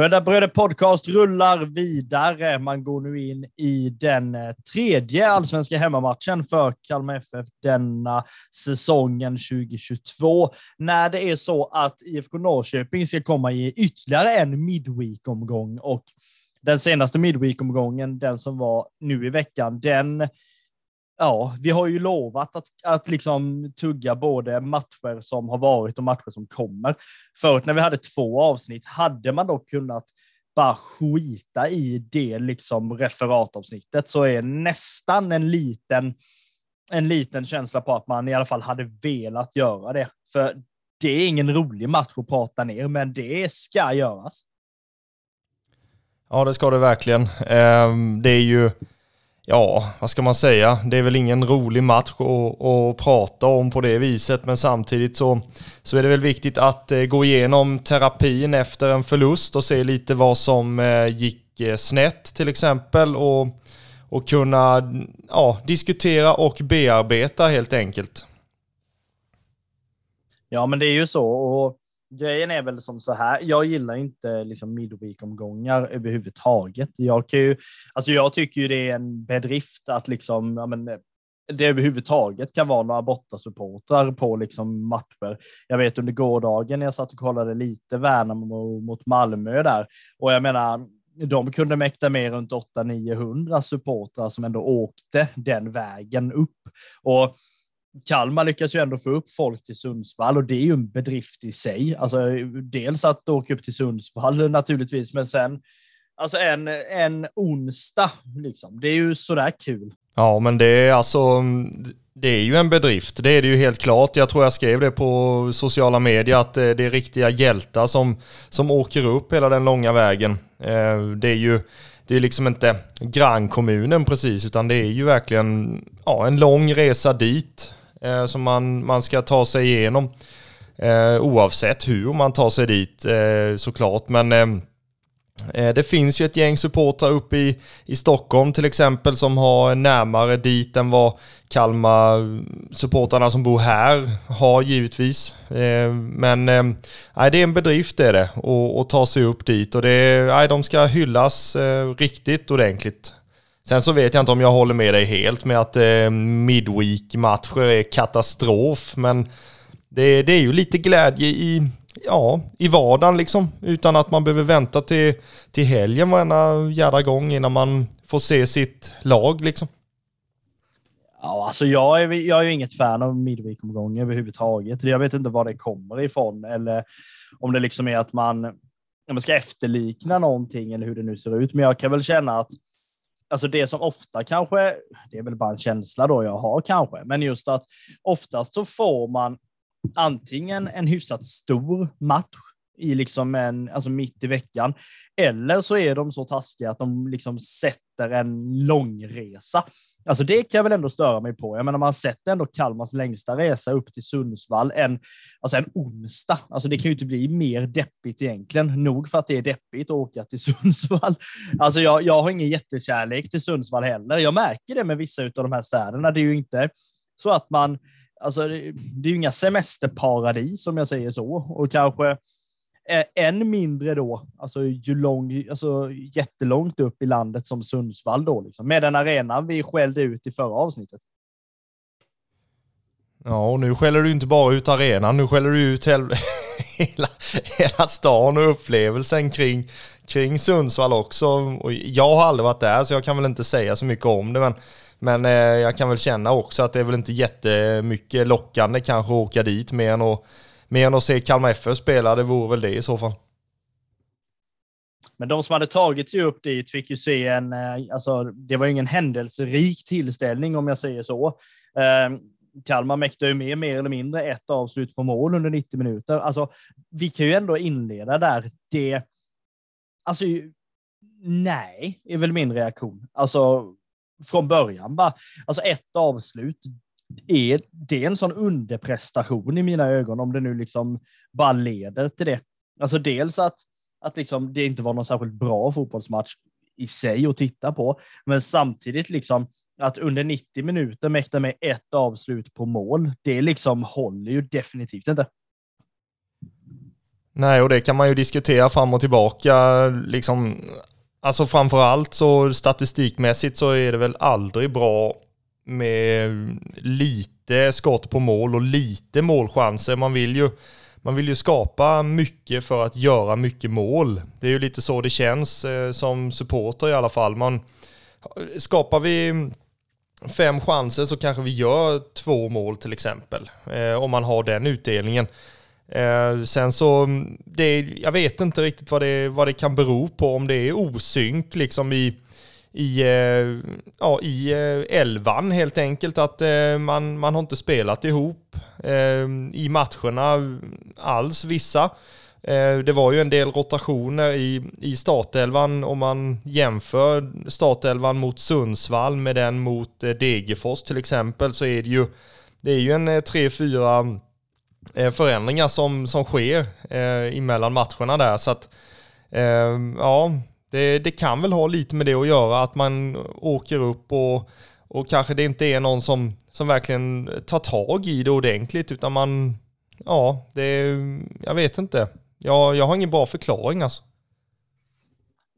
Bröder Bröder Podcast rullar vidare. Man går nu in i den eh, tredje allsvenska hemmamatchen för Kalmar FF denna säsongen 2022. När det är så att IFK Norrköping ska komma i ytterligare en midweek-omgång och den senaste midweek-omgången, den som var nu i veckan, den ja, vi har ju lovat att, att liksom tugga både matcher som har varit och matcher som kommer. Förut när vi hade två avsnitt hade man dock kunnat bara skita i det liksom referatavsnittet så är nästan en liten, en liten känsla på att man i alla fall hade velat göra det. För det är ingen rolig match att prata ner, men det ska göras. Ja, det ska det verkligen. Ehm, det är ju Ja, vad ska man säga? Det är väl ingen rolig match att, att prata om på det viset, men samtidigt så, så är det väl viktigt att eh, gå igenom terapin efter en förlust och se lite vad som eh, gick eh, snett till exempel och, och kunna ja, diskutera och bearbeta helt enkelt. Ja, men det är ju så. Och grejen är väl som så här. Jag gillar inte liksom midweek-omgångar överhuvudtaget. Jag, kan ju, alltså jag tycker ju det är en bedrift att liksom, ja men, det överhuvudtaget kan vara några bortasupportrar på liksom matcher. Jag vet under gårdagen när jag satt och kollade lite Värnamo mot Malmö där och jag menar, de kunde mäkta med runt 800-900 supportrar som ändå åkte den vägen upp. Och Kalmar lyckas ju ändå få upp folk till Sundsvall och det är ju en bedrift i sig. Alltså dels att åka upp till Sundsvall naturligtvis, men sen alltså en, en onsdag liksom. Det är ju sådär kul. Ja, men det är alltså, det är ju en bedrift. Det är det ju helt klart. Jag tror jag skrev det på sociala medier att det är riktiga hjältar som, som åker upp hela den långa vägen. Eh, det är ju det är liksom inte grannkommunen precis, utan det är ju verkligen ja, en lång resa dit eh, som man, man ska ta sig igenom. Eh, oavsett hur man tar sig dit eh, såklart. Men eh, eh det finns ju ett gäng supportrar uppe i, i Stockholm till exempel som har närmare dit än vad Kalmar-supportrarna som bor här har givetvis. Eh, men eh, det är en bedrift är det att ta sig upp dit och det, eh, de ska hyllas eh, riktigt ordentligt. Sen så vet jag inte om jag håller med dig helt med att eh, Midweek-matcher är katastrof, men det, det, är ju lite glädje i, ja, i vardagen liksom, utan att man behöver vänta till, till helgen varenda jävla gång innan man får se sitt lag liksom. Ja, alltså jag är, jag är ju inget fan av Midweek-omgång överhuvudtaget. Jag vet inte var det kommer ifrån eller om det liksom är att man, man ska efterlikna någonting eller hur det nu ser ut. Men jag kan väl känna att alltså det som ofta kanske, det är väl bara en känsla då jag har kanske, men just att oftast så får man antingen en hyfsat stor match i liksom en, alltså mitt i veckan, eller så är de så taskiga att de liksom sätter en långresa. Alltså det kan jag väl ändå störa mig på. Jag menar, man sätter ändå Kalmars längsta resa upp till Sundsvall en, alltså en onsdag. Alltså det kan ju inte bli mer deppigt egentligen. Nog för att det är deppigt att åka till Sundsvall. Alltså jag, jag har ingen jättekärlek till Sundsvall heller. Jag märker det med vissa av de här städerna. Det är ju inte så att man, alltså det är ju inga semesterparadis om jag säger så. Och kanske än mindre då, alltså, ju lång, alltså jättelångt upp i landet som Sundsvall då, liksom, med den arenan vi skällde ut i förra avsnittet. Ja, och nu skäller du inte bara ut arenan, nu skäller du ut hela, hela stan och upplevelsen kring, kring Sundsvall också. Och jag har aldrig varit där, så jag kan väl inte säga så mycket om det, men, men eh, jag kan väl känna också att det är väl inte jättemycket lockande kanske att åka dit mer än att mer än att se Kalmar FF spela, det vore väl det i så fall. Men de som hade tagit sig upp dit fick ju se en, eh, alltså det var ingen händelserik tillställning om jag säger så. Ehm, Kalmar mäktade ju med mer eller mindre ett avslut på mål under 90 minuter. Alltså, vi kan ju ändå inleda där. Det, alltså, nej, är väl min reaktion. Alltså, från början bara. Alltså ett avslut, är det en sån underprestation i mina ögon om det nu liksom bara leder till det. Alltså dels att, att liksom det inte var någon särskilt bra fotbollsmatch i sig att titta på, men samtidigt liksom att under 90 minuter mäkta med ett avslut på mål, det liksom håller ju definitivt inte. Nej, och det kan man ju diskutera fram och tillbaka. Liksom, alltså framförallt så statistikmässigt så är det väl aldrig bra med lite skott på mål och lite målchanser. Man vill ju, man vill ju skapa mycket för att göra mycket mål. Det är ju lite så det känns eh, som supporter i alla fall. Man, skapar vi fem chanser så kanske vi gör två mål till exempel. Eh, om man har den utdelningen. Eh, sen så, det, jag vet inte riktigt vad det, vad det kan bero på, om det är osynk liksom i, i, eh, ja, i eh, elvan helt enkelt. Att eh, man, man har inte spelat ihop eh, i matcherna alls, vissa. Eh, det var ju en del rotationer i, i startelvan om man jämför startelvan mot Sundsvall med den mot eh, Degerfors till exempel så är det ju, det är ju en eh, tre, fyra eh, förändringar som, som sker eh, emellan matcherna där. Så att, eh, ja, det, det kan väl ha lite med det att göra, att man åker upp och, och kanske det inte är någon som, som verkligen tar tag i det ordentligt, utan man, ja, det, jag vet inte. Jag, jag har ingen bra förklaring alltså.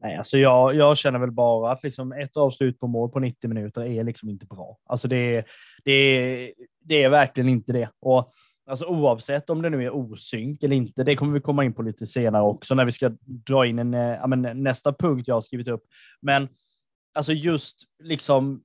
Nej, alltså jag, jag känner väl bara att liksom ett avslut på mål på 90 minuter är liksom inte bra. Alltså det, det, det är verkligen inte det. Och Alltså oavsett om det nu är osynk eller inte, det kommer vi komma in på lite senare också när vi ska dra in en, eh, ja, men, nästa punkt jag har skrivit upp. Men alltså just liksom,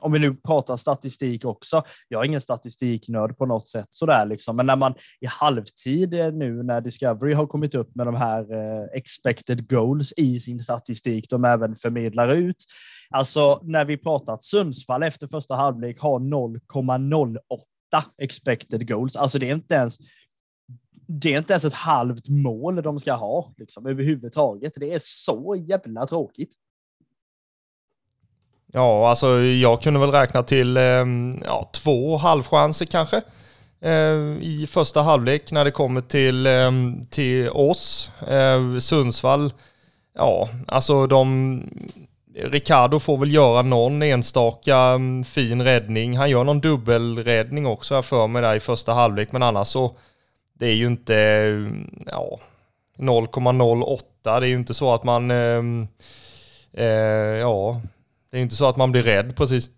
om vi nu pratar statistik också, jag är ingen statistiknörd på något sätt sådär liksom, men när man i halvtid eh, nu när Discovery har kommit upp med de här eh, expected goals i sin statistik, de även förmedlar ut. Alltså när vi pratar att Sundsvall efter första halvlek har 0,08 expected goals. Alltså det är inte ens det är inte ens ett halvt mål de ska ha liksom, överhuvudtaget. Det är så jävla tråkigt. Ja, alltså jag kunde väl räkna till ehm, ja, två halvchanser kanske eh, i första halvlek när det kommer till, ehm, till oss. Eh, Sundsvall, ja, alltså de Ricardo får väl göra någon enstaka mm, fin räddning. Han gör någon dubbelräddning också här för mig där i första halvlek, men annars så det är ju inte mm, ja, 0,08. Det är ju inte så att man eh, eh, ja, det är inte så att man blir rädd precis.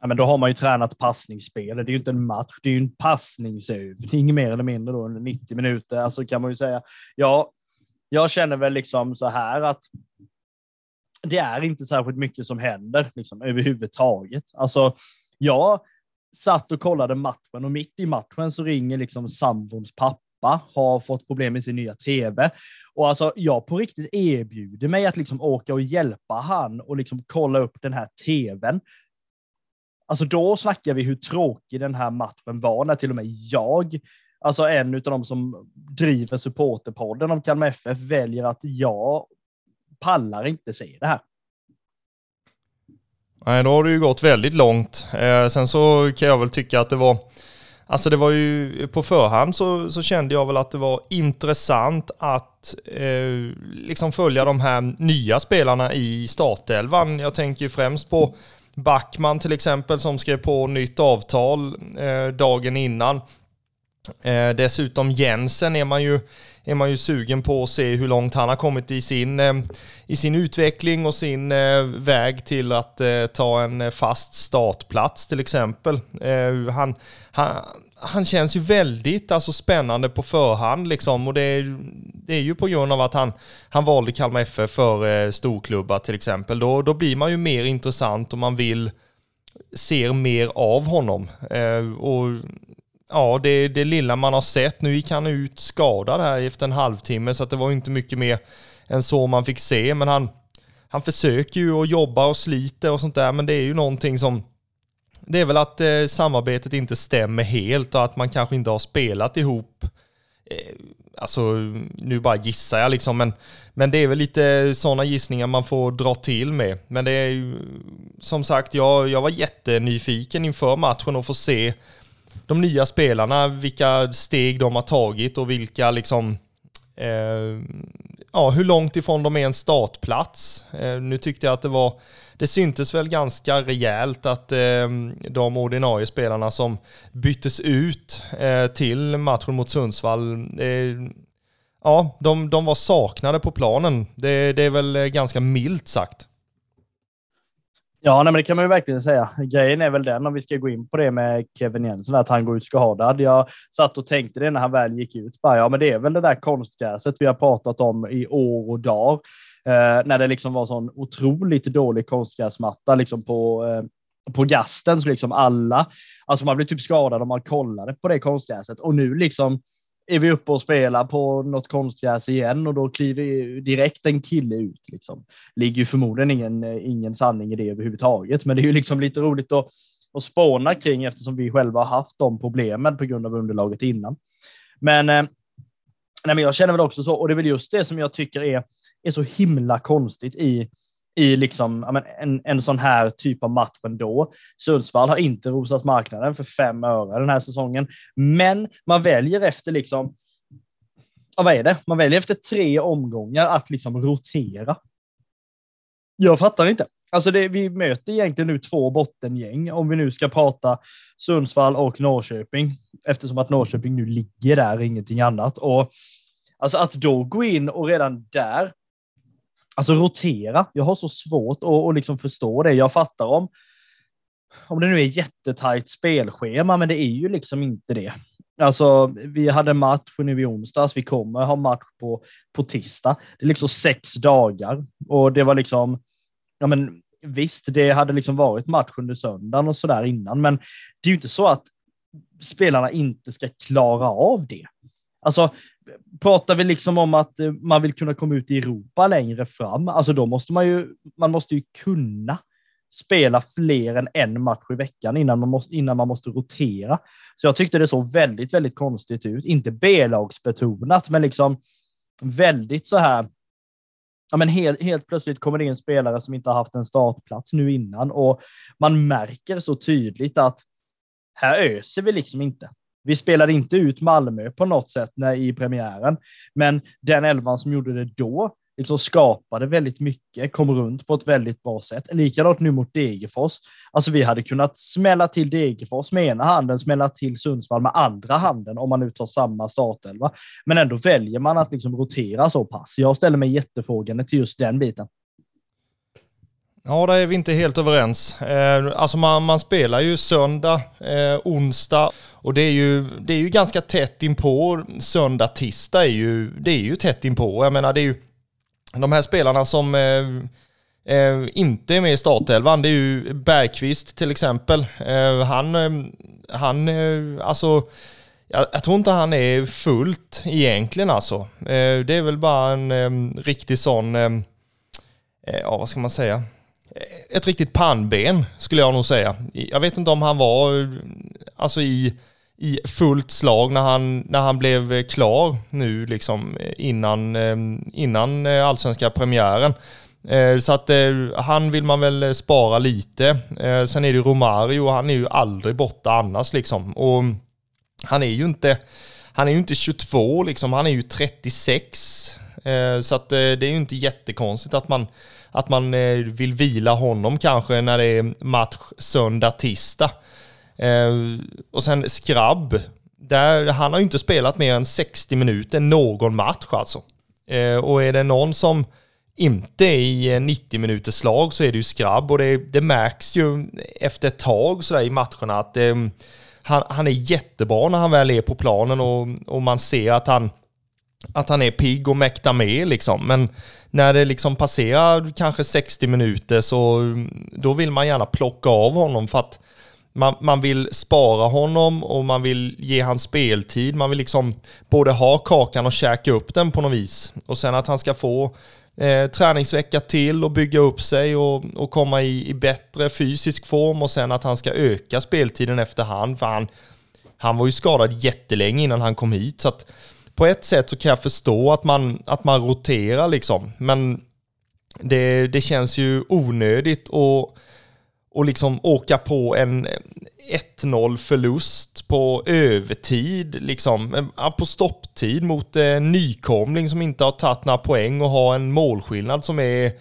Ja, men då har man ju tränat passningsspel. Det är ju inte en match, det är ju en passningsövning mer eller mindre då under 90 minuter. Alltså kan man ju säga. Ja, jag känner väl liksom så här att det är inte särskilt mycket som händer liksom, överhuvudtaget. Alltså, jag satt och kollade matchen och mitt i matchen så ringer liksom sambons pappa, har fått problem med sin nya tv. Och alltså, jag på riktigt erbjuder mig att liksom åka och hjälpa han och liksom kolla upp den här tvn. Alltså då snackar vi hur tråkig den här matchen var, när till och med jag, alltså en av de som driver supporterpodden om Kalmar FF, väljer att jag pallar inte se det här. Nej, då har det ju gått väldigt långt. Eh, sen så kan jag väl tycka att det var, alltså det var ju på förhand så, så kände jag väl att det var intressant att eh, liksom följa de här nya spelarna i startelvan. Jag tänker ju främst på Backman till exempel som skrev på nytt avtal eh, dagen innan. Eh, dessutom Jensen är man ju är man ju sugen på att se hur långt han har kommit i sin, eh, i sin utveckling och sin eh, väg till att eh, ta en fast startplats till exempel. Han, han, han känns ju väldigt alltså, spännande på förhand liksom och det är, det är ju på grund av att han, han valde Kalmar FF för storklubbar till exempel. Då, då blir man ju mer intressant och man vill ser mer av honom. och ja, det, det lilla man har sett. Nu gick han ut skadad här efter en halvtimme så att det var inte mycket mer än så man fick se. Men han, han försöker ju att jobba och sliter och sånt där, men det är ju någonting som det är väl att eh, samarbetet inte stämmer helt och att man kanske inte har spelat ihop. Eh, alltså, nu bara gissar jag liksom, men, men det är väl lite sådana gissningar man får dra till med. Men det är ju, som sagt, jag, jag var jättenyfiken inför matchen och få se de nya spelarna, vilka steg de har tagit och vilka liksom eh, ja, hur långt ifrån de är en startplats. Eh, nu tyckte jag att det var, det syntes väl ganska rejält att eh, de ordinarie spelarna som byttes ut eh, till matchen mot Sundsvall, eh, ja, de, de var saknade på planen. Det, det är väl eh, ganska milt sagt. Ja, nej, men det kan man ju verkligen säga. Grejen är väl den, om vi ska gå in på det med Kevin Jensen, att han går ut skadad. Jag satt och tänkte det när han väl gick ut. Bara, ja, men det är väl det där konstgräset vi har pratat om i år och dag. Eh, när det liksom var sån otroligt dålig konstgräsmatta liksom på, eh, på gasten. Så liksom alla, alltså man blev typ skadad om man kollade på det konstgräset. Och nu liksom är vi uppe och spelar på något konstgräs igen och då kliver direkt en kille ut. Liksom. Ligger ju förmodligen ingen, ingen sanning i det överhuvudtaget, men det är ju liksom lite roligt att, att spåna kring eftersom vi själva har haft de problemen på grund av underlaget innan. Men, eh, nej, men jag känner väl också så, och det är väl just det som jag tycker är, är så himla konstigt i i liksom, en, en sån här typ av match ändå. Sundsvall har inte rosat marknaden för fem öre den här säsongen, men man väljer efter liksom, ja, vad är det? Man väljer efter tre omgångar att liksom rotera. Jag fattar inte. Alltså det, vi möter egentligen nu två bottengäng om vi nu ska prata Sundsvall och Norrköping eftersom att Norrköping nu ligger där, ingenting annat. Och alltså att då gå in och redan där Alltså rotera. Jag har så svårt att, att liksom förstå det. Jag fattar om, om det nu är jättetajt spelschema, men det är ju liksom inte det. Alltså, vi hade match nu i onsdags. Vi kommer ha match på, på tisdag. Det är liksom sex dagar och det var liksom, ja men visst, det hade liksom varit match under söndagen och sådär innan, men det är ju inte så att spelarna inte ska klara av det. Alltså, pratar vi liksom om att eh, man vill kunna komma ut i Europa längre fram, alltså då måste man ju, man måste ju kunna spela fler än en match i veckan innan man måste, innan man måste rotera. Så jag tyckte det såg väldigt, väldigt konstigt ut. Inte B-lagsbetonat, men liksom väldigt så här. Ja, men helt, helt plötsligt kommer det in spelare som inte har haft en startplats nu innan och man märker så tydligt att här öser vi liksom inte. Vi spelade inte ut Malmö på något sätt när, i premiären, men den elvan som gjorde det då liksom skapade väldigt mycket, kom runt på ett väldigt bra sätt. Likadant nu mot Degerfors. Alltså vi hade kunnat smälla till Degerfors med ena handen, smälla till Sundsvall med andra handen om man nu tar samma startelva. Men ändå väljer man att liksom rotera så pass. Jag ställer mig jättefrågande till just den biten. Ja, där är vi inte helt överens. Eh, alltså man, man spelar ju söndag, eh, onsdag och det är, ju, det är ju ganska tätt inpå. Söndag, tisdag är ju, det är ju tätt inpå. Jag menar det är ju de här spelarna som eh, eh, inte är med i startelvan, det är ju Bergqvist till exempel. Eh, han, eh, han, eh, alltså, jag, jag, tror inte han är fullt egentligen alltså. Eh, det är väl bara en riktig sån, ja vad ska man säga? Ett riktigt pannben skulle jag nog säga. Jag vet inte om han var alltså i, i fullt slag när han, när han blev klar nu liksom innan, ehm, innan eh, allsvenska premiären. Eh, så att eh, han vill man väl spara lite. Sen är det Romario, han är ju aldrig borta annars liksom. Och han är ju inte, han är ju inte 22 liksom, han är ju 36. Så att det är ju inte jättekonstigt att man att man eh, vill vila honom kanske när det är match söndag, tisdag. Eh, och sen Skrabb, där, han har ju inte spelat mer än 60 minuter någon match alltså. Eh, och är det någon som inte är i 90 minuters slag så är det ju Skrabb och det, det märks ju efter ett tag sådär i matcherna att eh, han, han är jättebra när han väl är på planen och, och man ser att han, att han är pigg och mäktar med liksom. Men när det liksom passerar kanske 60 minuter så mm, då vill man gärna plocka av honom för att man, man vill spara honom och man vill ge han speltid. Man vill liksom både ha kakan och käka upp den på något vis. Och sen att han ska få eh, träningsvecka till och bygga upp sig och, och komma i, i bättre fysisk form och sen att han ska öka speltiden efterhand. För han, han var ju skadad jättelänge innan han kom hit. så att på ett sätt så kan jag förstå att man, att man roterar liksom. Men det, det känns ju onödigt att och liksom åka på en 1-0 förlust på övertid, liksom, på stopptid mot en nykomling som inte har tagit några poäng och har en målskillnad som är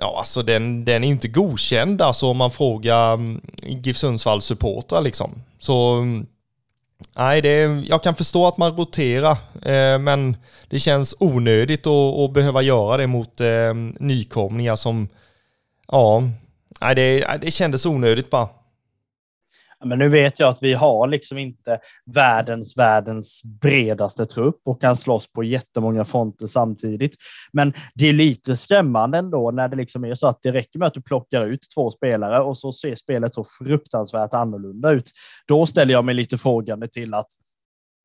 Ja, alltså den, den är inte godkänd alltså om man frågar mm, GIF Sundsvalls supportrar liksom. Så mm, Nej, det är, jag kan förstå att man roterar, eh, men det känns onödigt att, att behöva göra det mot eh, nykomlingar som, ja, nej, det, det kändes onödigt bara. Men nu vet jag att vi har liksom inte världens, världens bredaste trupp och kan slåss på jättemånga fronter samtidigt. Men det är lite skrämmande ändå när det liksom är så att det räcker med att du plockar ut två spelare och så ser spelet så fruktansvärt annorlunda ut. Då ställer jag mig lite frågande till att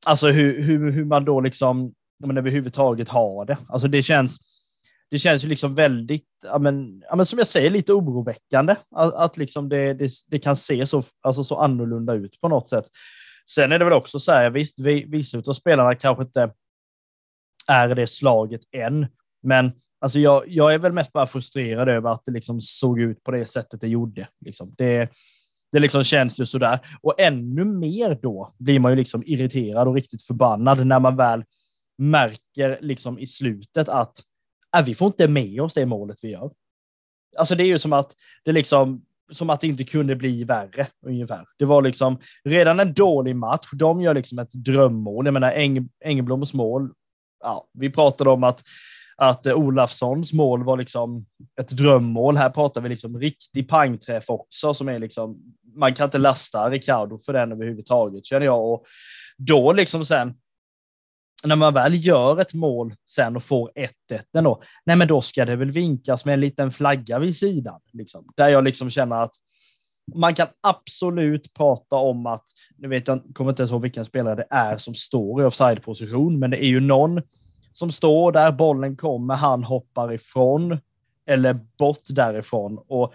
alltså hur, hur, hur man då liksom men överhuvudtaget har det. Alltså det känns det känns ju liksom väldigt, ja men, ja men som jag säger, lite oroväckande att, att liksom det, det, det, kan se så, alltså så annorlunda ut på något sätt. Sen är det väl också så här, visst, vissa av spelarna kanske inte är det slaget än, men alltså jag, jag är väl mest bara frustrerad över att det liksom såg ut på det sättet det gjorde. Liksom. Det, det liksom känns ju sådär. Och ännu mer då blir man ju liksom irriterad och riktigt förbannad när man väl märker liksom i slutet att äh, vi får inte med oss det målet vi gör. Alltså det är ju som att det liksom som att det inte kunde bli värre ungefär. Det var liksom redan en dålig match. De gör liksom ett drömmål. Jag menar Eng, Engebloms mål. Ja, vi pratade om att att Olafssons mål var liksom ett drömmål. Här pratar vi liksom riktig pangträff också som är liksom. Man kan inte lasta Ricardo för den överhuvudtaget känner jag och då liksom sen när man väl gör ett mål sen och får 1-1 ändå, nej men då ska det väl vinkas med en liten flagga vid sidan. Liksom. Där jag liksom känner att man kan absolut prata om att, nu vet jag kommer inte ens ihåg vilken spelare det är som står i offside-position, men det är ju någon som står där bollen kommer, han hoppar ifrån eller bort därifrån och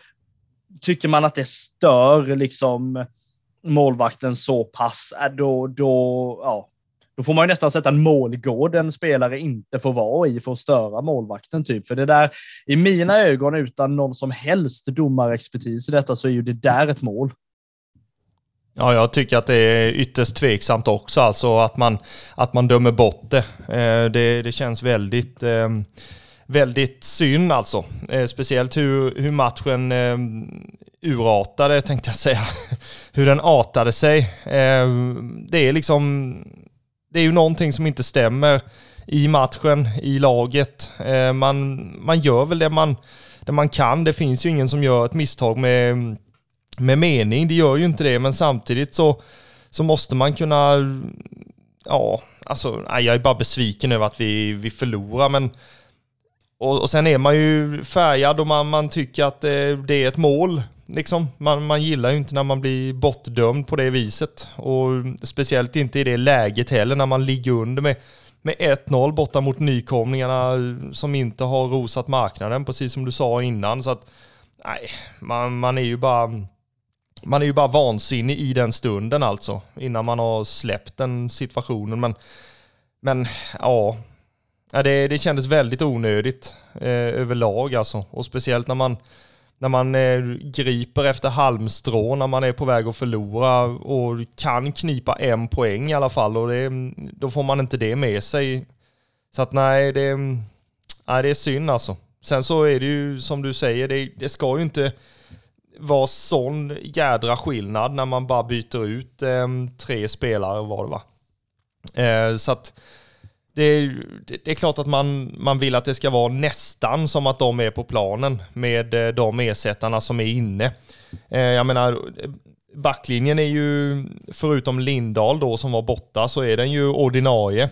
tycker man att det stör liksom målvakten så pass, eh, då, då, ja, då får man ju nästan sätta en målgård en spelare inte får vara i för att störa målvakten. typ. För det där, i mina ögon, utan någon som helst domarexpertis i detta, så är ju det där ett mål. Ja, jag tycker att det är ytterst tveksamt också, alltså att man, att man dömer bort det. Eh, det, det känns väldigt, eh, väldigt synd alltså. Eh, speciellt hur, hur matchen ehm, urartade, tänkte jag säga. hur den artade sig. Ehm, det är liksom det är ju någonting som inte stämmer i matchen, i laget. Eh, man, man gör väl det man, det man kan. Det finns ju ingen som gör ett misstag med, med mening. Det gör ju inte det, men samtidigt så, så måste man kunna... Ja, alltså, jag är bara besviken över att vi, vi förlorar, men... Och, och sen är man ju färgad och man, man tycker att det, det är ett mål liksom. Man, man gillar ju inte när man blir bortdömd på det viset. Och speciellt inte i det läget heller när man ligger under med, med 1-0 borta mot nykomlingarna som inte har rosat marknaden, precis som du sa innan. Så att, nej, man, man är ju bara... Man är ju bara vansinnig i den stunden alltså, innan man har släppt den situationen. Men, men ja, det, det kändes väldigt onödigt eh, överlag alltså. Och speciellt när man när man eh, griper efter halmstrå när man är på väg att förlora och kan knipa en poäng i alla fall och det, då får man inte det med sig. Så att nej, det, nej, det är synd alltså. Sen så är det ju som du säger, det, det ska ju inte vara sån jädra skillnad när man bara byter ut eh, tre spelare var det va. Eh, så att det är, det är klart att man, man vill att det ska vara nästan som att de är på planen med eh, de ersättarna som är inne. Eh, jag menar, eh, backlinjen är ju, förutom Lindahl då som var borta, så är den ju ordinarie.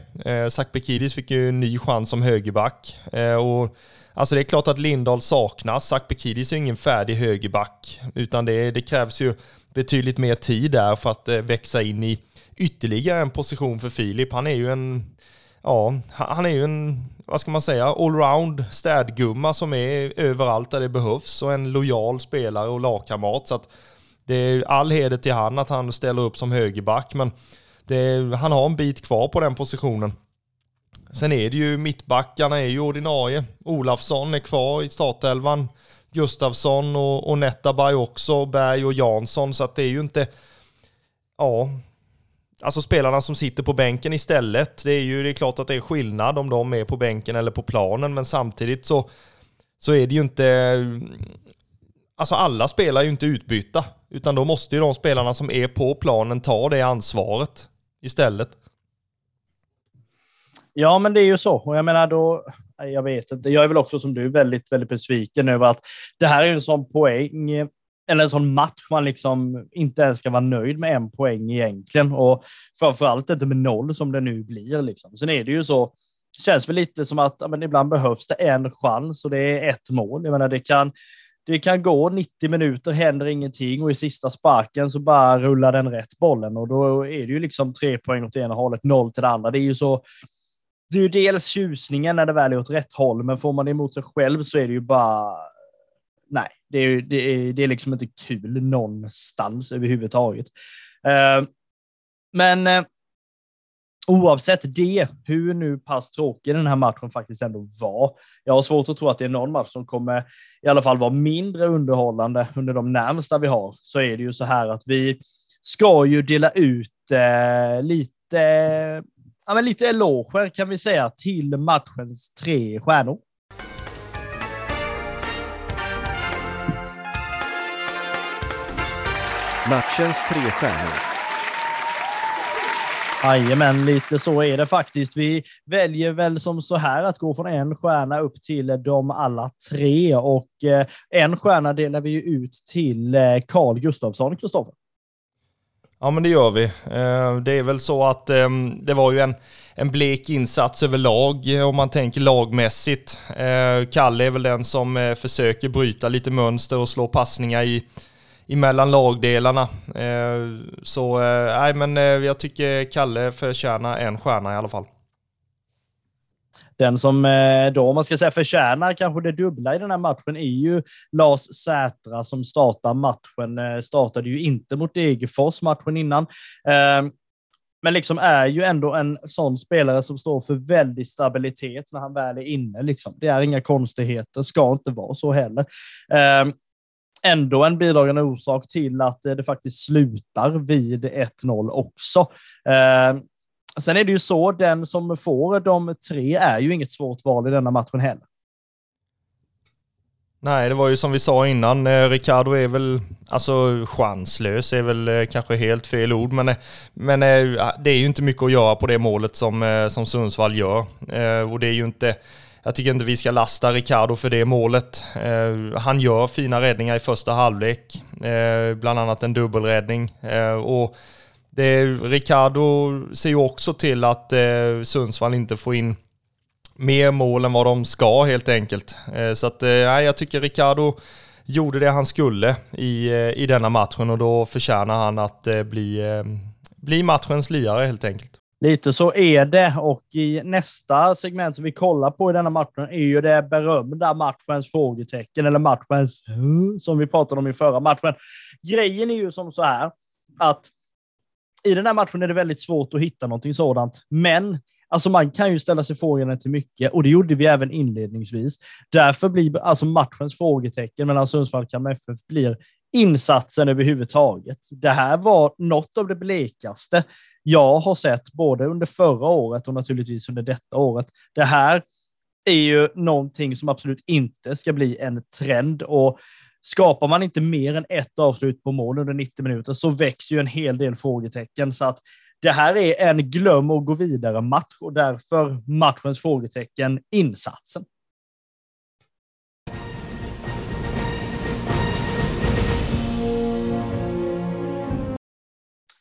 Zack Bekidis fick ju en ny chans som högerback. och Alltså det är klart att Lindahl saknas. Sakbekidis är ingen färdig högerback, utan det, det krävs ju betydligt mer tid där för att växa in i ytterligare en position för Filip. Han är ju en ja, han är ju en, vad ska man säga, allround städgumma som är överallt där det behövs och en lojal spelare och lagkamrat. Så att det är all heder till han att han ställer upp som högerback, men är, han har en bit kvar på den positionen. Sen är det ju mittbackarna är ju ordinarie. Olafsson är kvar i startelvan. Gustafsson och, och Netabay också, Berg och Jansson, så att det är ju inte... Ja, Alltså spelarna som sitter på bänken istället. Det är ju det är klart att det är skillnad om de är på bänken eller på planen, men samtidigt så, så är det ju inte... Alltså alla spelar ju inte utbytta, utan då måste ju de spelarna som är på planen ta det ansvaret. istället. Ja, men det är ju så. Och jag menar då, jag vet inte, jag är väl också som du väldigt, väldigt besviken över att det här är en sån poäng, eller en sån match man liksom inte ens ska vara nöjd med en poäng egentligen. Och framförallt inte med noll som det nu blir. Liksom. Sen är det ju så, det känns väl lite som att men ibland behövs det en chans och det är ett mål. Jag menar, det kan, det kan gå 90 minuter, händer ingenting och i sista sparken så bara rullar den rätt bollen och då är det ju liksom tre poäng åt ena hållet, noll till det andra. Det är ju så. Det är ju dels tjusningen när det väl är åt rätt håll, men får man det emot sig själv så är det ju bara. Nej, det är, det är, det är liksom inte kul någonstans överhuvudtaget. Uh, men uh, oavsett det, hur nu pass tråkig den här matchen faktiskt ändå var. Jag har svårt att tro att det är någon match som kommer i alla fall vara mindre underhållande under de närmsta vi har. Så är det ju så här att vi ska ju dela ut eh, lite, ja, men lite eloger kan vi säga till matchens tre stjärnor. Matchens tre stjärnor. Jajamän, lite så är det faktiskt. Vi väljer väl som så här att gå från en stjärna upp till de alla tre och eh, en stjärna delar vi ju ut till eh, Carl Gustafsson, Kristoffer. Ja men det gör vi. Eh, det är väl så att det var ju en, en blek insats överlag om man tänker lagmässigt. Kalle är väl den som försöker bryta lite mönster och slå passningar i emellan lagdelarna. Eh, så eh, nej, men eh, jag tycker Kalle förtjänar en stjärna i alla fall. Den som eh, då, om man ska säga förtjänar kanske det dubbla i den här matchen är ju Lars Sätra som startar matchen. Eh, startade ju inte mot Degerfors matchen innan. Eh, men liksom är ju ändå en sån spelare som står för väldig stabilitet när han väl är inne. Liksom. Det är inga konstigheter, ska inte vara så heller ändå en bidragande orsak till att eh, det faktiskt slutar vid 1-0 också. Eh, sen är det ju så, den som får de tre är ju inget svårt val i denna matchen heller. Nej, det var ju som vi sa innan, eh, Ricardo är väl, alltså chanslös är väl eh, kanske helt fel ord, men, eh, men eh, det är ju inte mycket att göra på det målet som, som Sundsvall gör. Och det är ju inte, jag tycker inte vi ska lasta Ricardo för det målet. Eh, han gör fina räddningar i första halvlek, eh, bland annat en dubbelräddning. Eh, och det, Ricardo ser ju också till att eh, Sundsvall inte får in mer mål än vad de ska helt enkelt. Eh, så att, eh, jag tycker Ricardo gjorde det han skulle i, eh, i denna matchen och då förtjänar han att eh, bli, eh, bli matchens lirare helt enkelt. Lite så är det och i nästa segment som vi kollar på i denna matchen är ju det berömda matchens frågetecken eller matchens som vi pratade om i förra matchen. Grejen är ju som så här att i den här matchen är det väldigt svårt att hitta någonting sådant, men Alltså man kan ju ställa sig frågan till mycket och det gjorde vi även inledningsvis. Därför blir alltså matchens frågetecken mellan Sundsvall och Kalmar FF blir insatsen överhuvudtaget. Det här var något av det blekaste jag har sett både under förra året och naturligtvis under detta året. Det här är ju någonting som absolut inte ska bli en trend och skapar man inte mer än ett avslut på mål under 90 minuter så växer ju en hel del frågetecken. Så att det här är en glöm och gå vidare match och därför matchens frågetecken insatsen.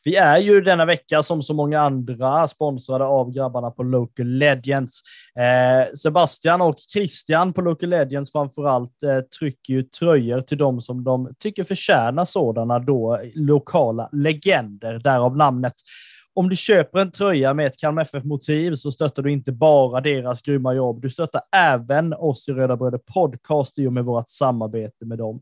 Vi är ju denna vecka som så många andra sponsrade av grabbarna på Local Legends. Eh, Sebastian och Christian på Local Legends framförallt eh, trycker ju tröjor till dem som de tycker förtjänar sådana då lokala legender, därav namnet. Om du köper en tröja med ett Kalmar FF-motiv så stöttar du inte bara deras grymma jobb, du stöttar även oss i Röda Bröder Podcast i och med vårt samarbete med dem.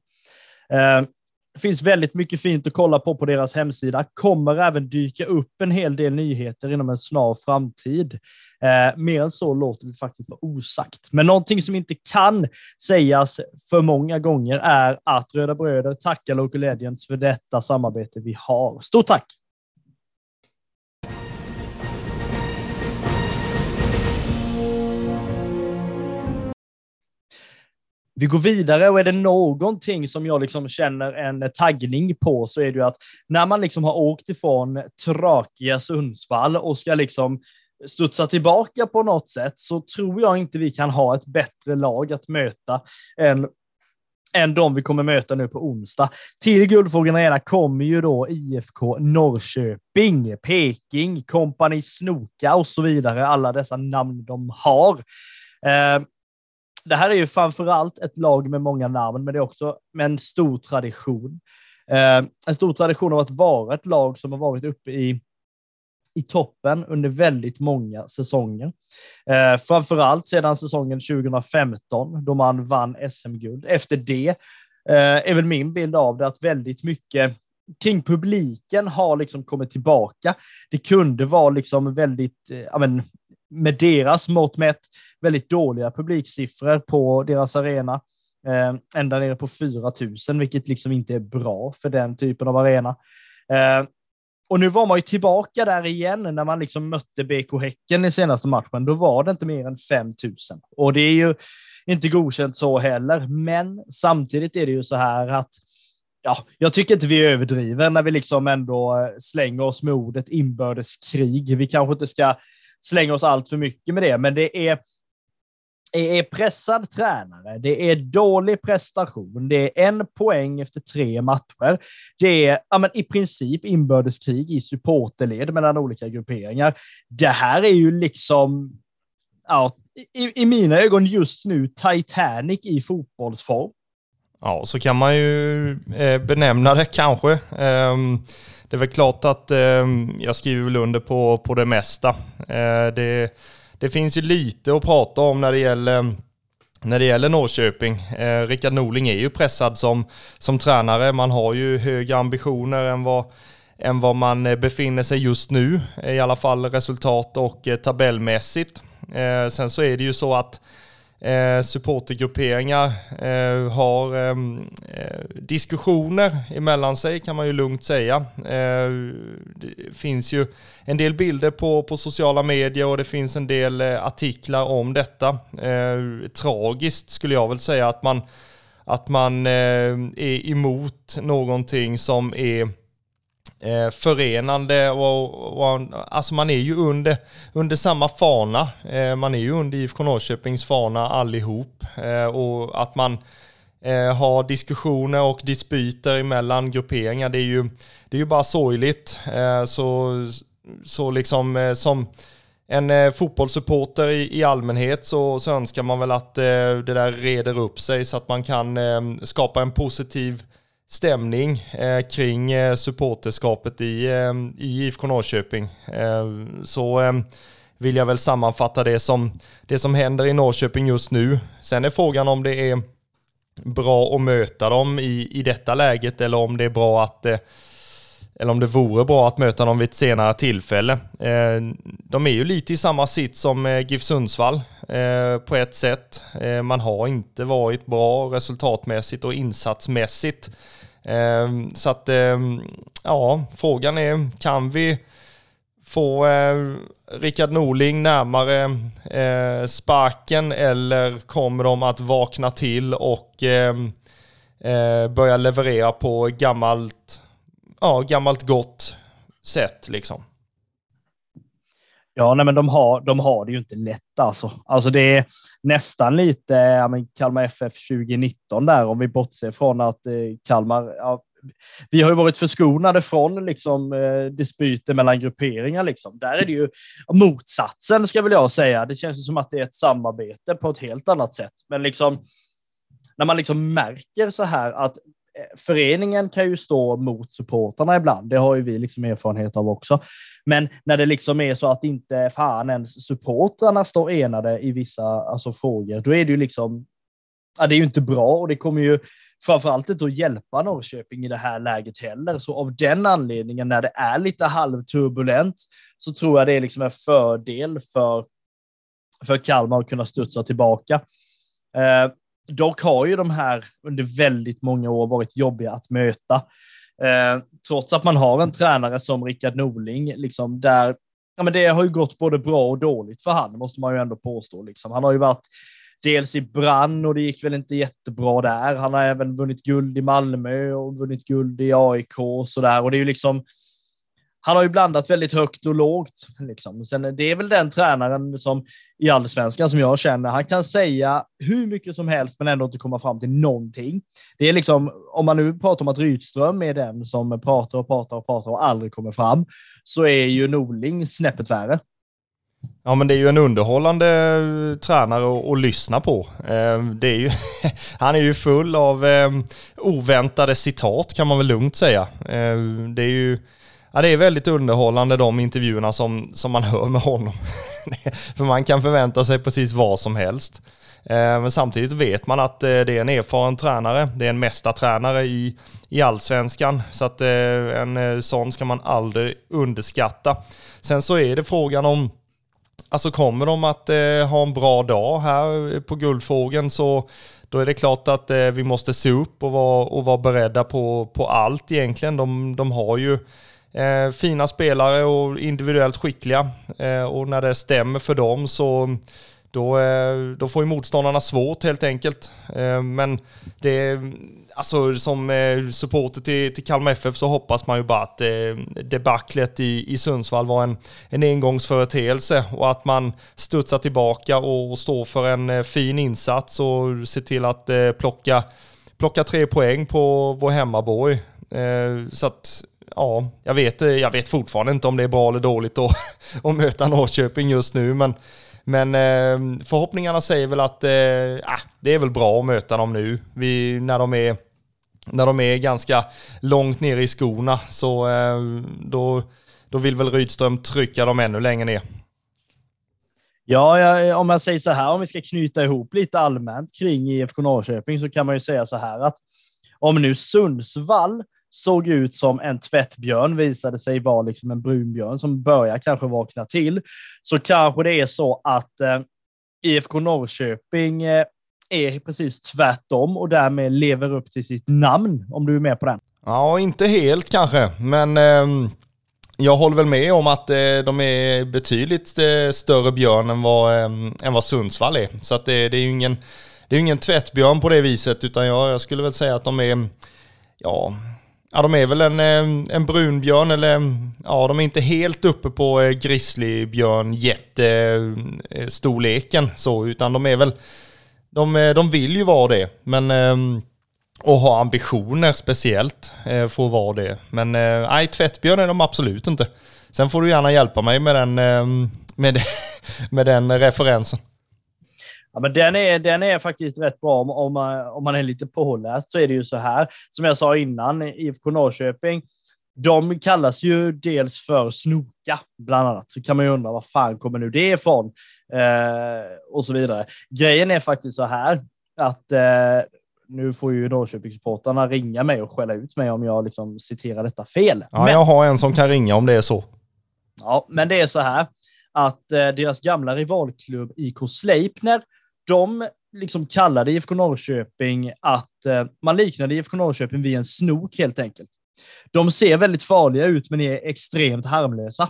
Eh, det finns väldigt mycket fint att kolla på på deras hemsida. Kommer även dyka upp en hel del nyheter inom en snar framtid. Eh, mer än så låter det faktiskt vara osagt. Men någonting som inte kan sägas för många gånger är att Röda Bröder tackar Local Legends för detta samarbete vi har. Stort tack! Vi går vidare och är det någonting som jag liksom känner en taggning på så är det ju att när man liksom har åkt ifrån tråkiga Sundsvall och ska liksom studsa tillbaka på något sätt så tror jag inte vi kan ha ett bättre lag att möta än än de vi kommer möta nu på onsdag. Till Guldfågeln Arena kommer ju då IFK Norrköping, Peking, Kompani Snoka och så vidare. Alla dessa namn de har. Eh, det här är ju framför allt ett lag med många namn, men det är också med en stor tradition. Eh, en stor tradition av att vara ett lag som har varit uppe i i toppen under väldigt många säsonger. Eh, framför allt sedan säsongen 2015 då man vann SM-guld. Efter det eh, är väl min bild av det att väldigt mycket kring publiken har liksom kommit tillbaka. Det kunde vara liksom väldigt, eh, men, med deras mått mätt, väldigt dåliga publiksiffror på deras arena. Eh, ända nere på 4 000, vilket liksom inte är bra för den typen av arena. Eh, och nu var man ju tillbaka där igen när man liksom mötte BK Häcken i senaste matchen. Då var det inte mer än 5 000 och det är ju inte godkänt så heller. Men samtidigt är det ju så här att ja, jag tycker inte vi överdriver när vi liksom ändå slänger oss med ordet inbördeskrig. Vi kanske inte ska slänga oss allt för mycket med det, men det är är pressad tränare, det är dålig prestation, det är en poäng efter tre matcher. Det är ja, men i princip inbördeskrig i supporterled mellan olika grupperingar. Det här är ju liksom, ja, i, i mina ögon just nu, Titanic i fotbollsform. Ja, så kan man ju eh, benämna det kanske. Ehm, det är väl klart att ehm, jag skriver väl under på, på det mesta. Eh, det det finns ju lite att prata om när det gäller när det gäller Norrköping. Eh, Rickard Norling är ju pressad som, som tränare. Man har ju högre ambitioner än vad, än vad man eh, befinner sig just nu, i alla fall resultat och eh, tabellmässigt. Eh, sen så är det ju så att eh, supportergrupperingar eh, har ehm, eh, diskussioner emellan sig kan man ju lugnt säga. Eh, det finns ju en del bilder på, på sociala medier och det finns en del eh, artiklar om detta. Eh, tragiskt skulle jag väl säga att man, att man eh, är emot någonting som är eh, förenande och, och, alltså man är ju under, under samma fana. Eh, man är ju under IFK Norrköpings fana allihop eh, och att man eh, har diskussioner och dispyter mellan grupperingar det är ju, det är ju bara sorgligt. Eh, så, så liksom eh, som en eh, fotbollssupporter i, i allmänhet så, så önskar man väl att eh, det där reder upp sig så att man kan eh, skapa en positiv stämning eh, kring eh, supporterskapet i, eh, i IFK Norrköping. Eh, så eh, vill jag väl sammanfatta det som, det som händer i Norrköping just nu. Sen är frågan om det är bra att möta dem i, i detta läget eller om det är bra att eh, eller om det vore bra att möta dem vid ett senare tillfälle. Eh, de är ju lite i samma sitt som eh, GIF Sundsvall eh, på ett sätt. Eh, man har inte varit bra resultatmässigt och insatsmässigt så att, ja, frågan är, kan vi få eh, Rickard Norling närmare eh, sparken eller kommer de att vakna till och eh, börja leverera på gammalt, ja, gammalt gott sätt liksom? Ja, nej, men de har, de har det ju inte lätt alltså. Alltså det är nästan lite ja, men Kalmar FF 2019 där, om vi bortser från att eh, Kalmar, ja, vi har ju varit förskonade från liksom, eh, dispyter mellan grupperingar. Liksom. Där är det ju motsatsen, ska väl jag säga. Det känns ju som att det är ett samarbete på ett helt annat sätt. Men liksom, när man liksom märker så här att föreningen kan ju stå mot supportarna ibland. Det har ju vi liksom erfarenhet av också. Men när det liksom är så att inte fan ens supportrarna står enade i vissa alltså, frågor, då är det ju liksom, ja, det är ju inte bra och det kommer ju framförallt inte att hjälpa Norrköping i det här läget heller. Så av den anledningen, när det är lite halvturbulent, så tror jag det är liksom en fördel för, för Kalmar att kunna studsa tillbaka. Eh, Dock har ju de här under väldigt många år varit jobbiga att möta. Eh, trots att man har en tränare som Rickard Norling, liksom där ja, men det har ju gått både bra och dåligt för han, måste man ju ändå påstå. Liksom. Han har ju varit dels i Brann och det gick väl inte jättebra där. Han har även vunnit guld i Malmö och vunnit guld i AIK och så där. Och det är ju liksom, han har ju blandat väldigt högt och lågt. Liksom. Sen eh, det är väl den tränaren som i allsvenskan som jag känner, han kan säga hur mycket som helst men ändå inte komma fram till någonting. Det är liksom, om man nu pratar om att Rydström är den som pratar och pratar och pratar och aldrig kommer fram, så är ju Norling snäppet värre. Ja men det är ju en underhållande eh, tränare att, att lyssna på. Eh, det är ju, han är ju full av oväntade citat kan man väl lugnt säga. Det är ju Ja, det är väldigt underhållande de intervjuerna som, som man hör med honom. För man kan förvänta sig precis vad som helst. Eh, men samtidigt vet man att eh, det är en erfaren tränare. Det är en mästartränare i, i allsvenskan. Så att eh, en sån ska man aldrig underskatta. Sen så är det frågan om Alltså kommer de att ha en bra dag här på Guldfågeln så då är det klart att vi måste se upp och vara, och vara beredda på, på allt egentligen. De, de har ju eh, fina spelare och individuellt skickliga eh, och när det stämmer för dem så då, eh, då får ju motståndarna svårt helt enkelt. Eh, men det alltså som eh, supporter till, till Kalmar FF så hoppas man ju bara att eh, debaclet i, i Sundsvall var en, en engångsföreteelse och att man studsar tillbaka och står för en eh, fin insats och ser till att eh, plocka, plocka tre poäng på vår hemmaborg. Så att ja, jag vet, eh, jag vet fortfarande inte om det är bra eller dåligt att, att möta Norrköping just nu, men men eh, förhoppningarna säger väl att äh, det är väl bra att möta dem nu. Vi, när, de är, när de är ganska långt ner i skorna så då, då vill väl Rydström trycka dem ännu längre ner. Ja, jag, om jag säger så här, om vi ska knyta ihop lite allmänt kring IFK Norrköping så kan man ju säga så här att om nu Sundsvall såg ut som en tvättbjörn, visade sig vara liksom en brunbjörn som börjar kanske vakna till, så kanske det är så att eh, IFK Norrköping eh, är precis tvärtom och därmed lever upp till sitt namn, om du är med på den. Ja, inte helt kanske, men eh, jag håller väl med om att eh, de är betydligt eh, större björn än vad, ehm, än vad Sundsvall är. Så att det, det är ju ingen, det är ingen tvättbjörn på det viset, utan jag, jag skulle väl säga att de är, ja, Ja, de är väl en, eh, en brunbjörn eller ja, de är inte helt uppe på eh, grizzlybjörn jättestorleken så, utan de är väl, de, eh, de vill ju vara det, men och ha ambitioner speciellt för att vara det. Men nej, tvättbjörn är de absolut inte. Sen får du gärna hjälpa mig med den, med, med den referensen. Ja, men den, är, den är faktiskt rätt bra om, om, man, om man är lite påläst så är det ju så här som jag sa innan IFK Norrköping. De kallas ju dels för snoka, bland annat. Så kan man ju undra var fan kommer nu det ifrån? Eh, och så vidare. Grejen är faktiskt så här att eh, nu får ju Norrköpingssupportrarna ringa mig och skälla ut mig om jag liksom citerar detta fel. Ja, men, jag har en som kan ringa om det är så. Ja, men det är så här att eh, deras gamla rivalklubb IK Sleipner de liksom kallade IFK Norrköping att eh, man liknade IFK Norrköping vid en snok helt enkelt. De ser väldigt farliga ut, men är extremt harmlösa.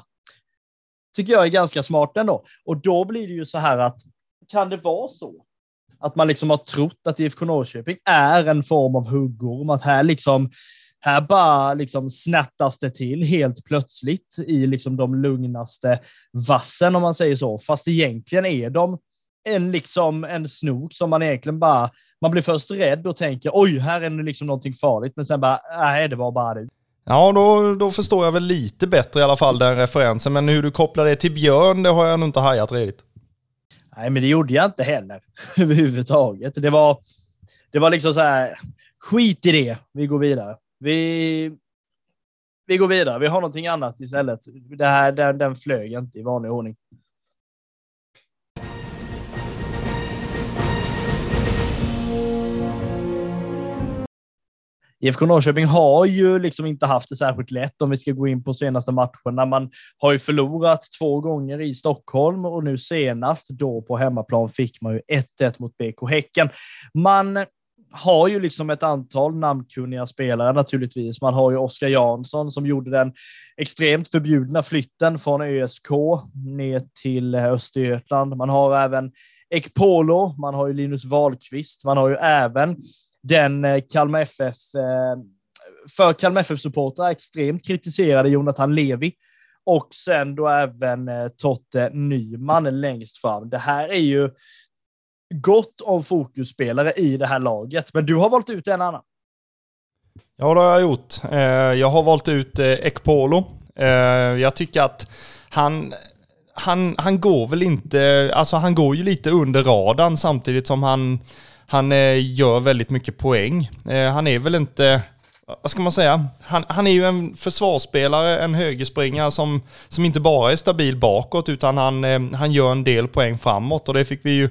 Tycker jag är ganska smart ändå. Och då blir det ju så här att kan det vara så att man liksom har trott att IFK Norrköping är en form av huggorm, att här liksom här bara liksom snattas det till helt plötsligt i liksom de lugnaste vassen om man säger så, fast egentligen är de en, liksom, en snok som man egentligen bara, man blir först rädd och tänker oj, här är det liksom någonting farligt, men sen bara, nej, det var bara det. Ja, då, då förstår jag väl lite bättre i alla fall den referensen, men hur du kopplar det till Björn, det har jag nog inte hajat redigt. Nej, men det gjorde jag inte heller överhuvudtaget. Det var, det var liksom så här, skit i det, vi går vidare. Vi, vi går vidare, vi har någonting annat istället. Det här, den, den flög inte i vanlig ordning. IFK Norrköping har ju liksom inte haft det särskilt lätt om vi ska gå in på senaste matcherna. Man har ju förlorat två gånger i Stockholm och nu senast då på hemmaplan fick man ju 1-1 mot BK Häcken. Man har ju liksom ett antal namnkunniga spelare naturligtvis. Man har ju Oskar Jansson som gjorde den extremt förbjudna flytten från ÖSK ner till Östergötland. Man har även Ekpolo, man har ju Linus Wahlqvist, man har ju även den eh, Kalmar FF, eh, för Kalmar FF-supportrar extremt kritiserade Jonathan Levi och sen då även eh, Totte Nyman längst fram. Det här är ju gott om fokusspelare i det här laget, men du har valt ut en annan. Ja, det har jag gjort. Jag har valt ut Ekpolo. Jag tycker att han han, han går väl inte, alltså han går ju lite under radarn samtidigt som han, han eh, gör väldigt mycket poäng. Eh, han är väl inte, vad ska man säga, han, han är ju en försvarsspelare, en högerspringare som, som inte bara är stabil bakåt utan han, eh, han gör en del poäng framåt och det fick vi ju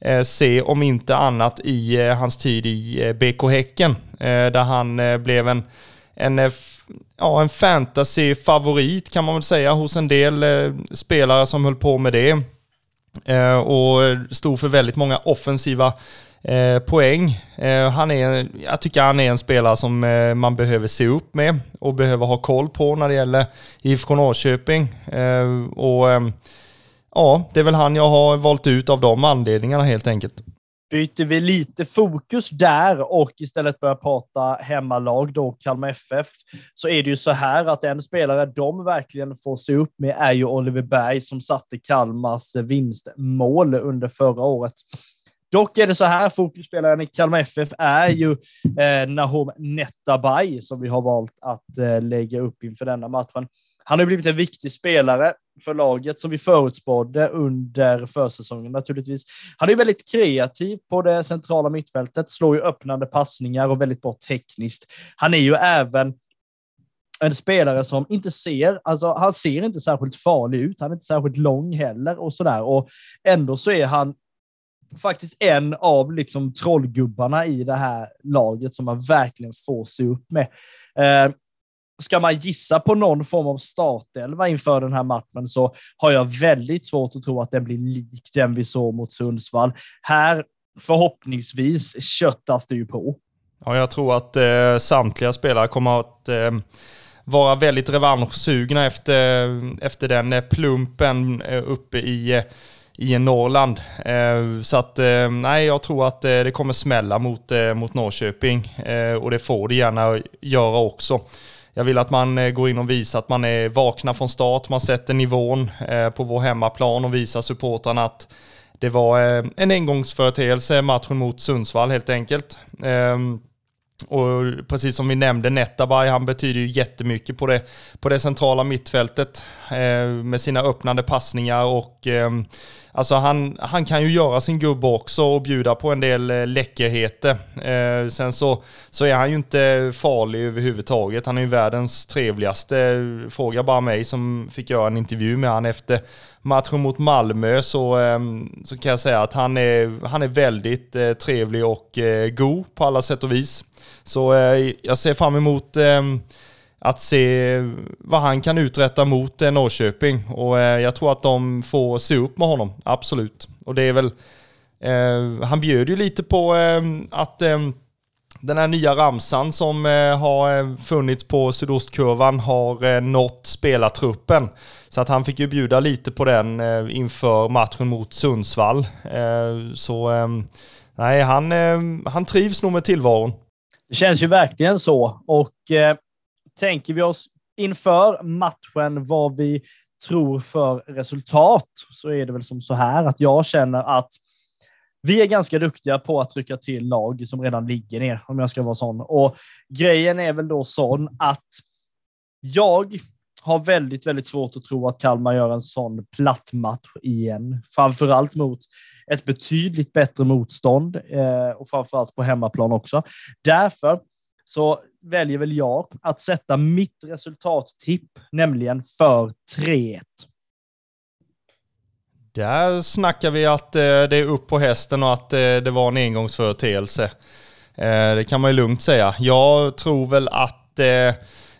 eh, se om inte annat i eh, hans tid i eh, BK Häcken där han blev en, en ja, en fantasy-favorit kan man väl säga hos en del spelare som höll på med det. Och stod för väldigt många offensiva eh, poäng. Eh, han är, jag tycker han är en spelare som eh, man behöver se upp med och behöver ha koll på när det gäller IFK Norrköping. Eh, och ehm, ja, det är väl han jag har valt ut av de anledningarna helt enkelt byter vi lite fokus där och istället börjar prata hemmalag då, Kalmar FF, så är det ju så här att en spelare de verkligen får se upp med är ju Oliver Berg som satte Kalmars vinstmål under förra året. Dock är det så här, fokusspelaren i Kalmar FF är ju eh, Nahom Netabay som vi har valt att eh, lägga upp inför denna matchen. Han har blivit en viktig spelare för laget som vi förutspådde under försäsongen naturligtvis. Han är väldigt kreativ på det centrala mittfältet, slår ju öppnande passningar och väldigt bra tekniskt. Han är ju även en spelare som inte ser, alltså han ser inte särskilt farlig ut, han är inte särskilt lång heller och sådär och ändå så är han faktiskt en av liksom trollgubbarna i det här laget som man verkligen får se upp med. Eh, ska man gissa på någon form av startelva inför den här matchen så har jag väldigt svårt att tro att den blir lik den vi såg mot Sundsvall. Här förhoppningsvis köttas det ju på. Ja, jag tror att eh, samtliga spelare kommer att eh, vara väldigt revanschsugna efter, efter den eh, plumpen eh, uppe i eh, i Norrland. Eh, så att eh, nej, jag tror att eh, det kommer smälla mot, mot Norrköping och det får det gärna göra också. Jag vill att man går in och visar att man är vakna från start, man sätter nivån på vår hemmaplan och visar supportrarna att det var en engångsföreteelse matchen mot Sundsvall helt enkelt. Ehm, och precis som vi nämnde, Netabay, han betyder ju jättemycket på det, på det centrala mittfältet eh, med sina öppnande passningar och eh, Alltså han, han kan ju göra sin gubbe också och bjuda på en del eh, läckerheter. Eh, sen så, så är han ju inte farlig överhuvudtaget. Han är ju världens trevligaste. Fråga bara mig som fick göra en intervju med han efter matchen mot Malmö så, eh, så kan jag säga att han är, han är väldigt eh, trevlig och eh, god på alla sätt och vis. Så eh, jag ser fram emot ehm, att se vad han kan uträtta mot eh, Norrköping. Och eh, jag tror att de får se upp med honom, absolut. Och det är väl, han bjöd ju lite på ehm, att ehm, den här nya ramsan som har funnits på sydostkurvan har nått spelartruppen. Så att han fick ju bjuda lite på den inför matchen mot Sundsvall. så nej, han, han trivs nog med tillvaron. Det känns ju verkligen så. Och eh, tänker vi oss inför matchen vad vi tror för resultat så är det väl som så här att jag känner att vi är ganska duktiga på att trycka till lag som redan ligger ner, om jag ska vara sån. Och grejen är väl då sån att jag har väldigt, väldigt svårt att tro att Kalmar gör en sån platt match igen. Framförallt mot ett betydligt bättre motstånd eh, och framförallt på hemmaplan också. Därför så väljer väl jag att sätta mitt resultattipp, nämligen för 3-1. Där snackar vi att eh, det är upp på hästen och att eh, det var en engångsföreteelse. Eh, det kan man ju lugnt säga. Jag tror väl att eh,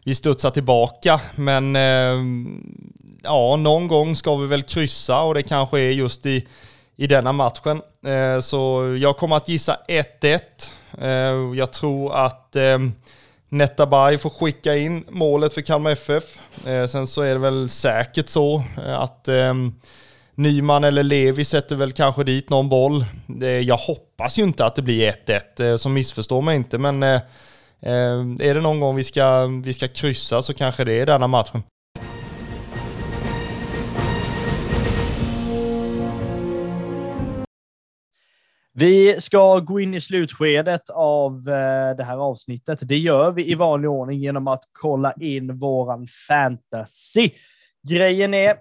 vi studsar tillbaka, men eh, ja, någon gång ska vi väl kryssa och det kanske är just i, i denna matchen. Eh, så jag kommer att gissa 1-1. Eh, jag tror att eh, Netabay får skicka in målet för Kalmar FF. Sen så är det väl säkert så att Nyman eller Levi sätter väl kanske dit någon boll. Jag hoppas ju inte att det blir 1-1, så missförstå mig inte, men är det någon gång vi ska, vi ska kryssa så kanske det är denna matchen. Vi ska gå in i slutskedet av eh, det här avsnittet. Det gör vi i vanlig ordning genom att kolla in våran fantasy. Grejen är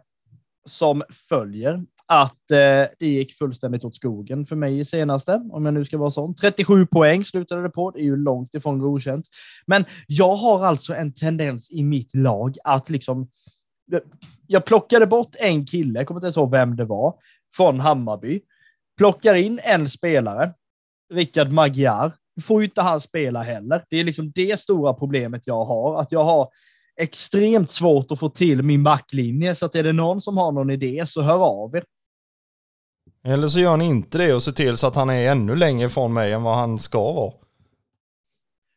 som följer att eh, det gick fullständigt åt skogen för mig i senaste, om jag nu ska vara sån. 37 poäng slutade det på. Det är ju långt ifrån godkänt. Men jag har alltså en tendens i mitt lag att liksom jag plockade bort en kille, jag kommer inte ens ihåg vem det var, från Hammarby plockar in en spelare, Rickard Magyar, får ju inte han spela heller. Det är liksom det stora problemet jag har, att jag har extremt svårt att få till min backlinje, så att är det någon som har någon idé så hör av er. Eller så gör ni inte det och ser till så att han är ännu längre ifrån mig än vad han ska vara.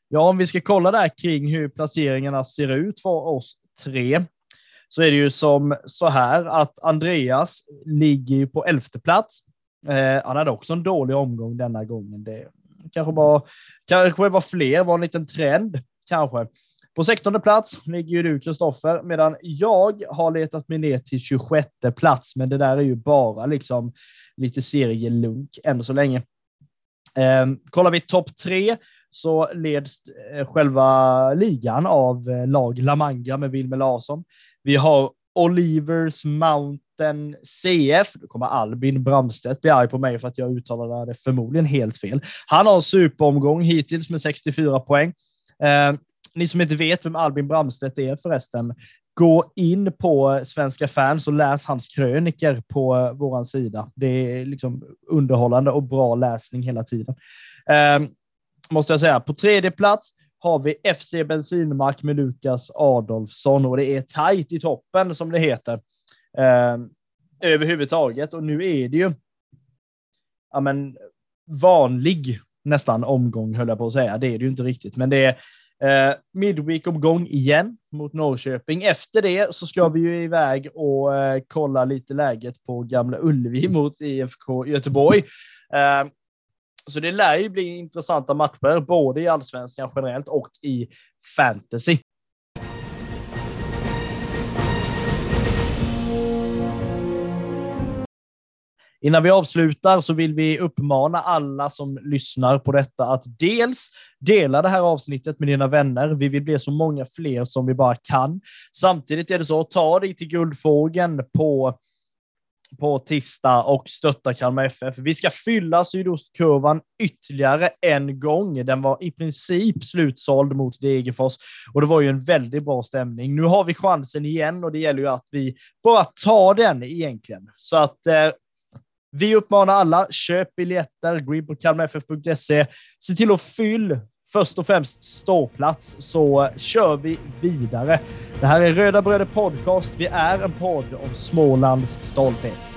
Ja, om vi ska kolla där kring hur placeringarna ser ut för oss tre, så är det ju som så här att Andreas ligger på elfte plats Eh, han hade också en dålig omgång denna gången. Det kanske var, kanske var fler, var en liten trend kanske. På 16 plats ligger ju du Kristoffer, medan jag har letat mig ner till 26 plats, men det där är ju bara liksom lite serielunk än så länge. Eh, kollar vi topp tre så leds eh, själva ligan av eh, lag La Manga med Wilmer Larsson. Vi har Olivers Mount en CF. Då kommer Albin Bramstedt bli arg på mig för att jag uttalade det förmodligen helt fel. Han har en superomgång hittills med 64 poäng. Eh, ni som inte vet vem Albin Bramstedt är förresten, gå in på Svenska fans och läs hans kröniker på vår sida. Det är liksom underhållande och bra läsning hela tiden. Eh, måste jag säga. På tredje plats har vi FC Bensinmark med Lukas Adolfsson och det är tajt i toppen som det heter eh, överhuvudtaget. Och nu är det ju ja, men, vanlig nästan omgång, höll jag på att säga. Det är det ju inte riktigt, men det är eh, Midweek-omgång igen mot Norrköping. Efter det så ska vi ju iväg och eh, kolla lite läget på Gamla Ullevi mot IFK Göteborg. Eh, så det lär ju bli intressanta matcher, både i allsvenskan generellt och i fantasy. Innan vi avslutar så vill vi uppmana alla som lyssnar på detta att dels dela det här avsnittet med dina vänner. Vi vill bli så många fler som vi bara kan. Samtidigt är det så, ta dig till Guldfågeln på på tisdag och stötta Kalmar FF. Vi ska fylla sydostkurvan ytterligare en gång. Den var i princip slutsåld mot Degerfors och det var ju en väldigt bra stämning. Nu har vi chansen igen och det gäller ju att vi bara tar den egentligen. Så att eh, vi uppmanar alla, köp biljetter, gå in på kalmarff.se. Se till att fylla först och främst ståplats så kör vi vidare. Det här är Röda Bröder Podcast. Vi är en podd om Smålands stolthet.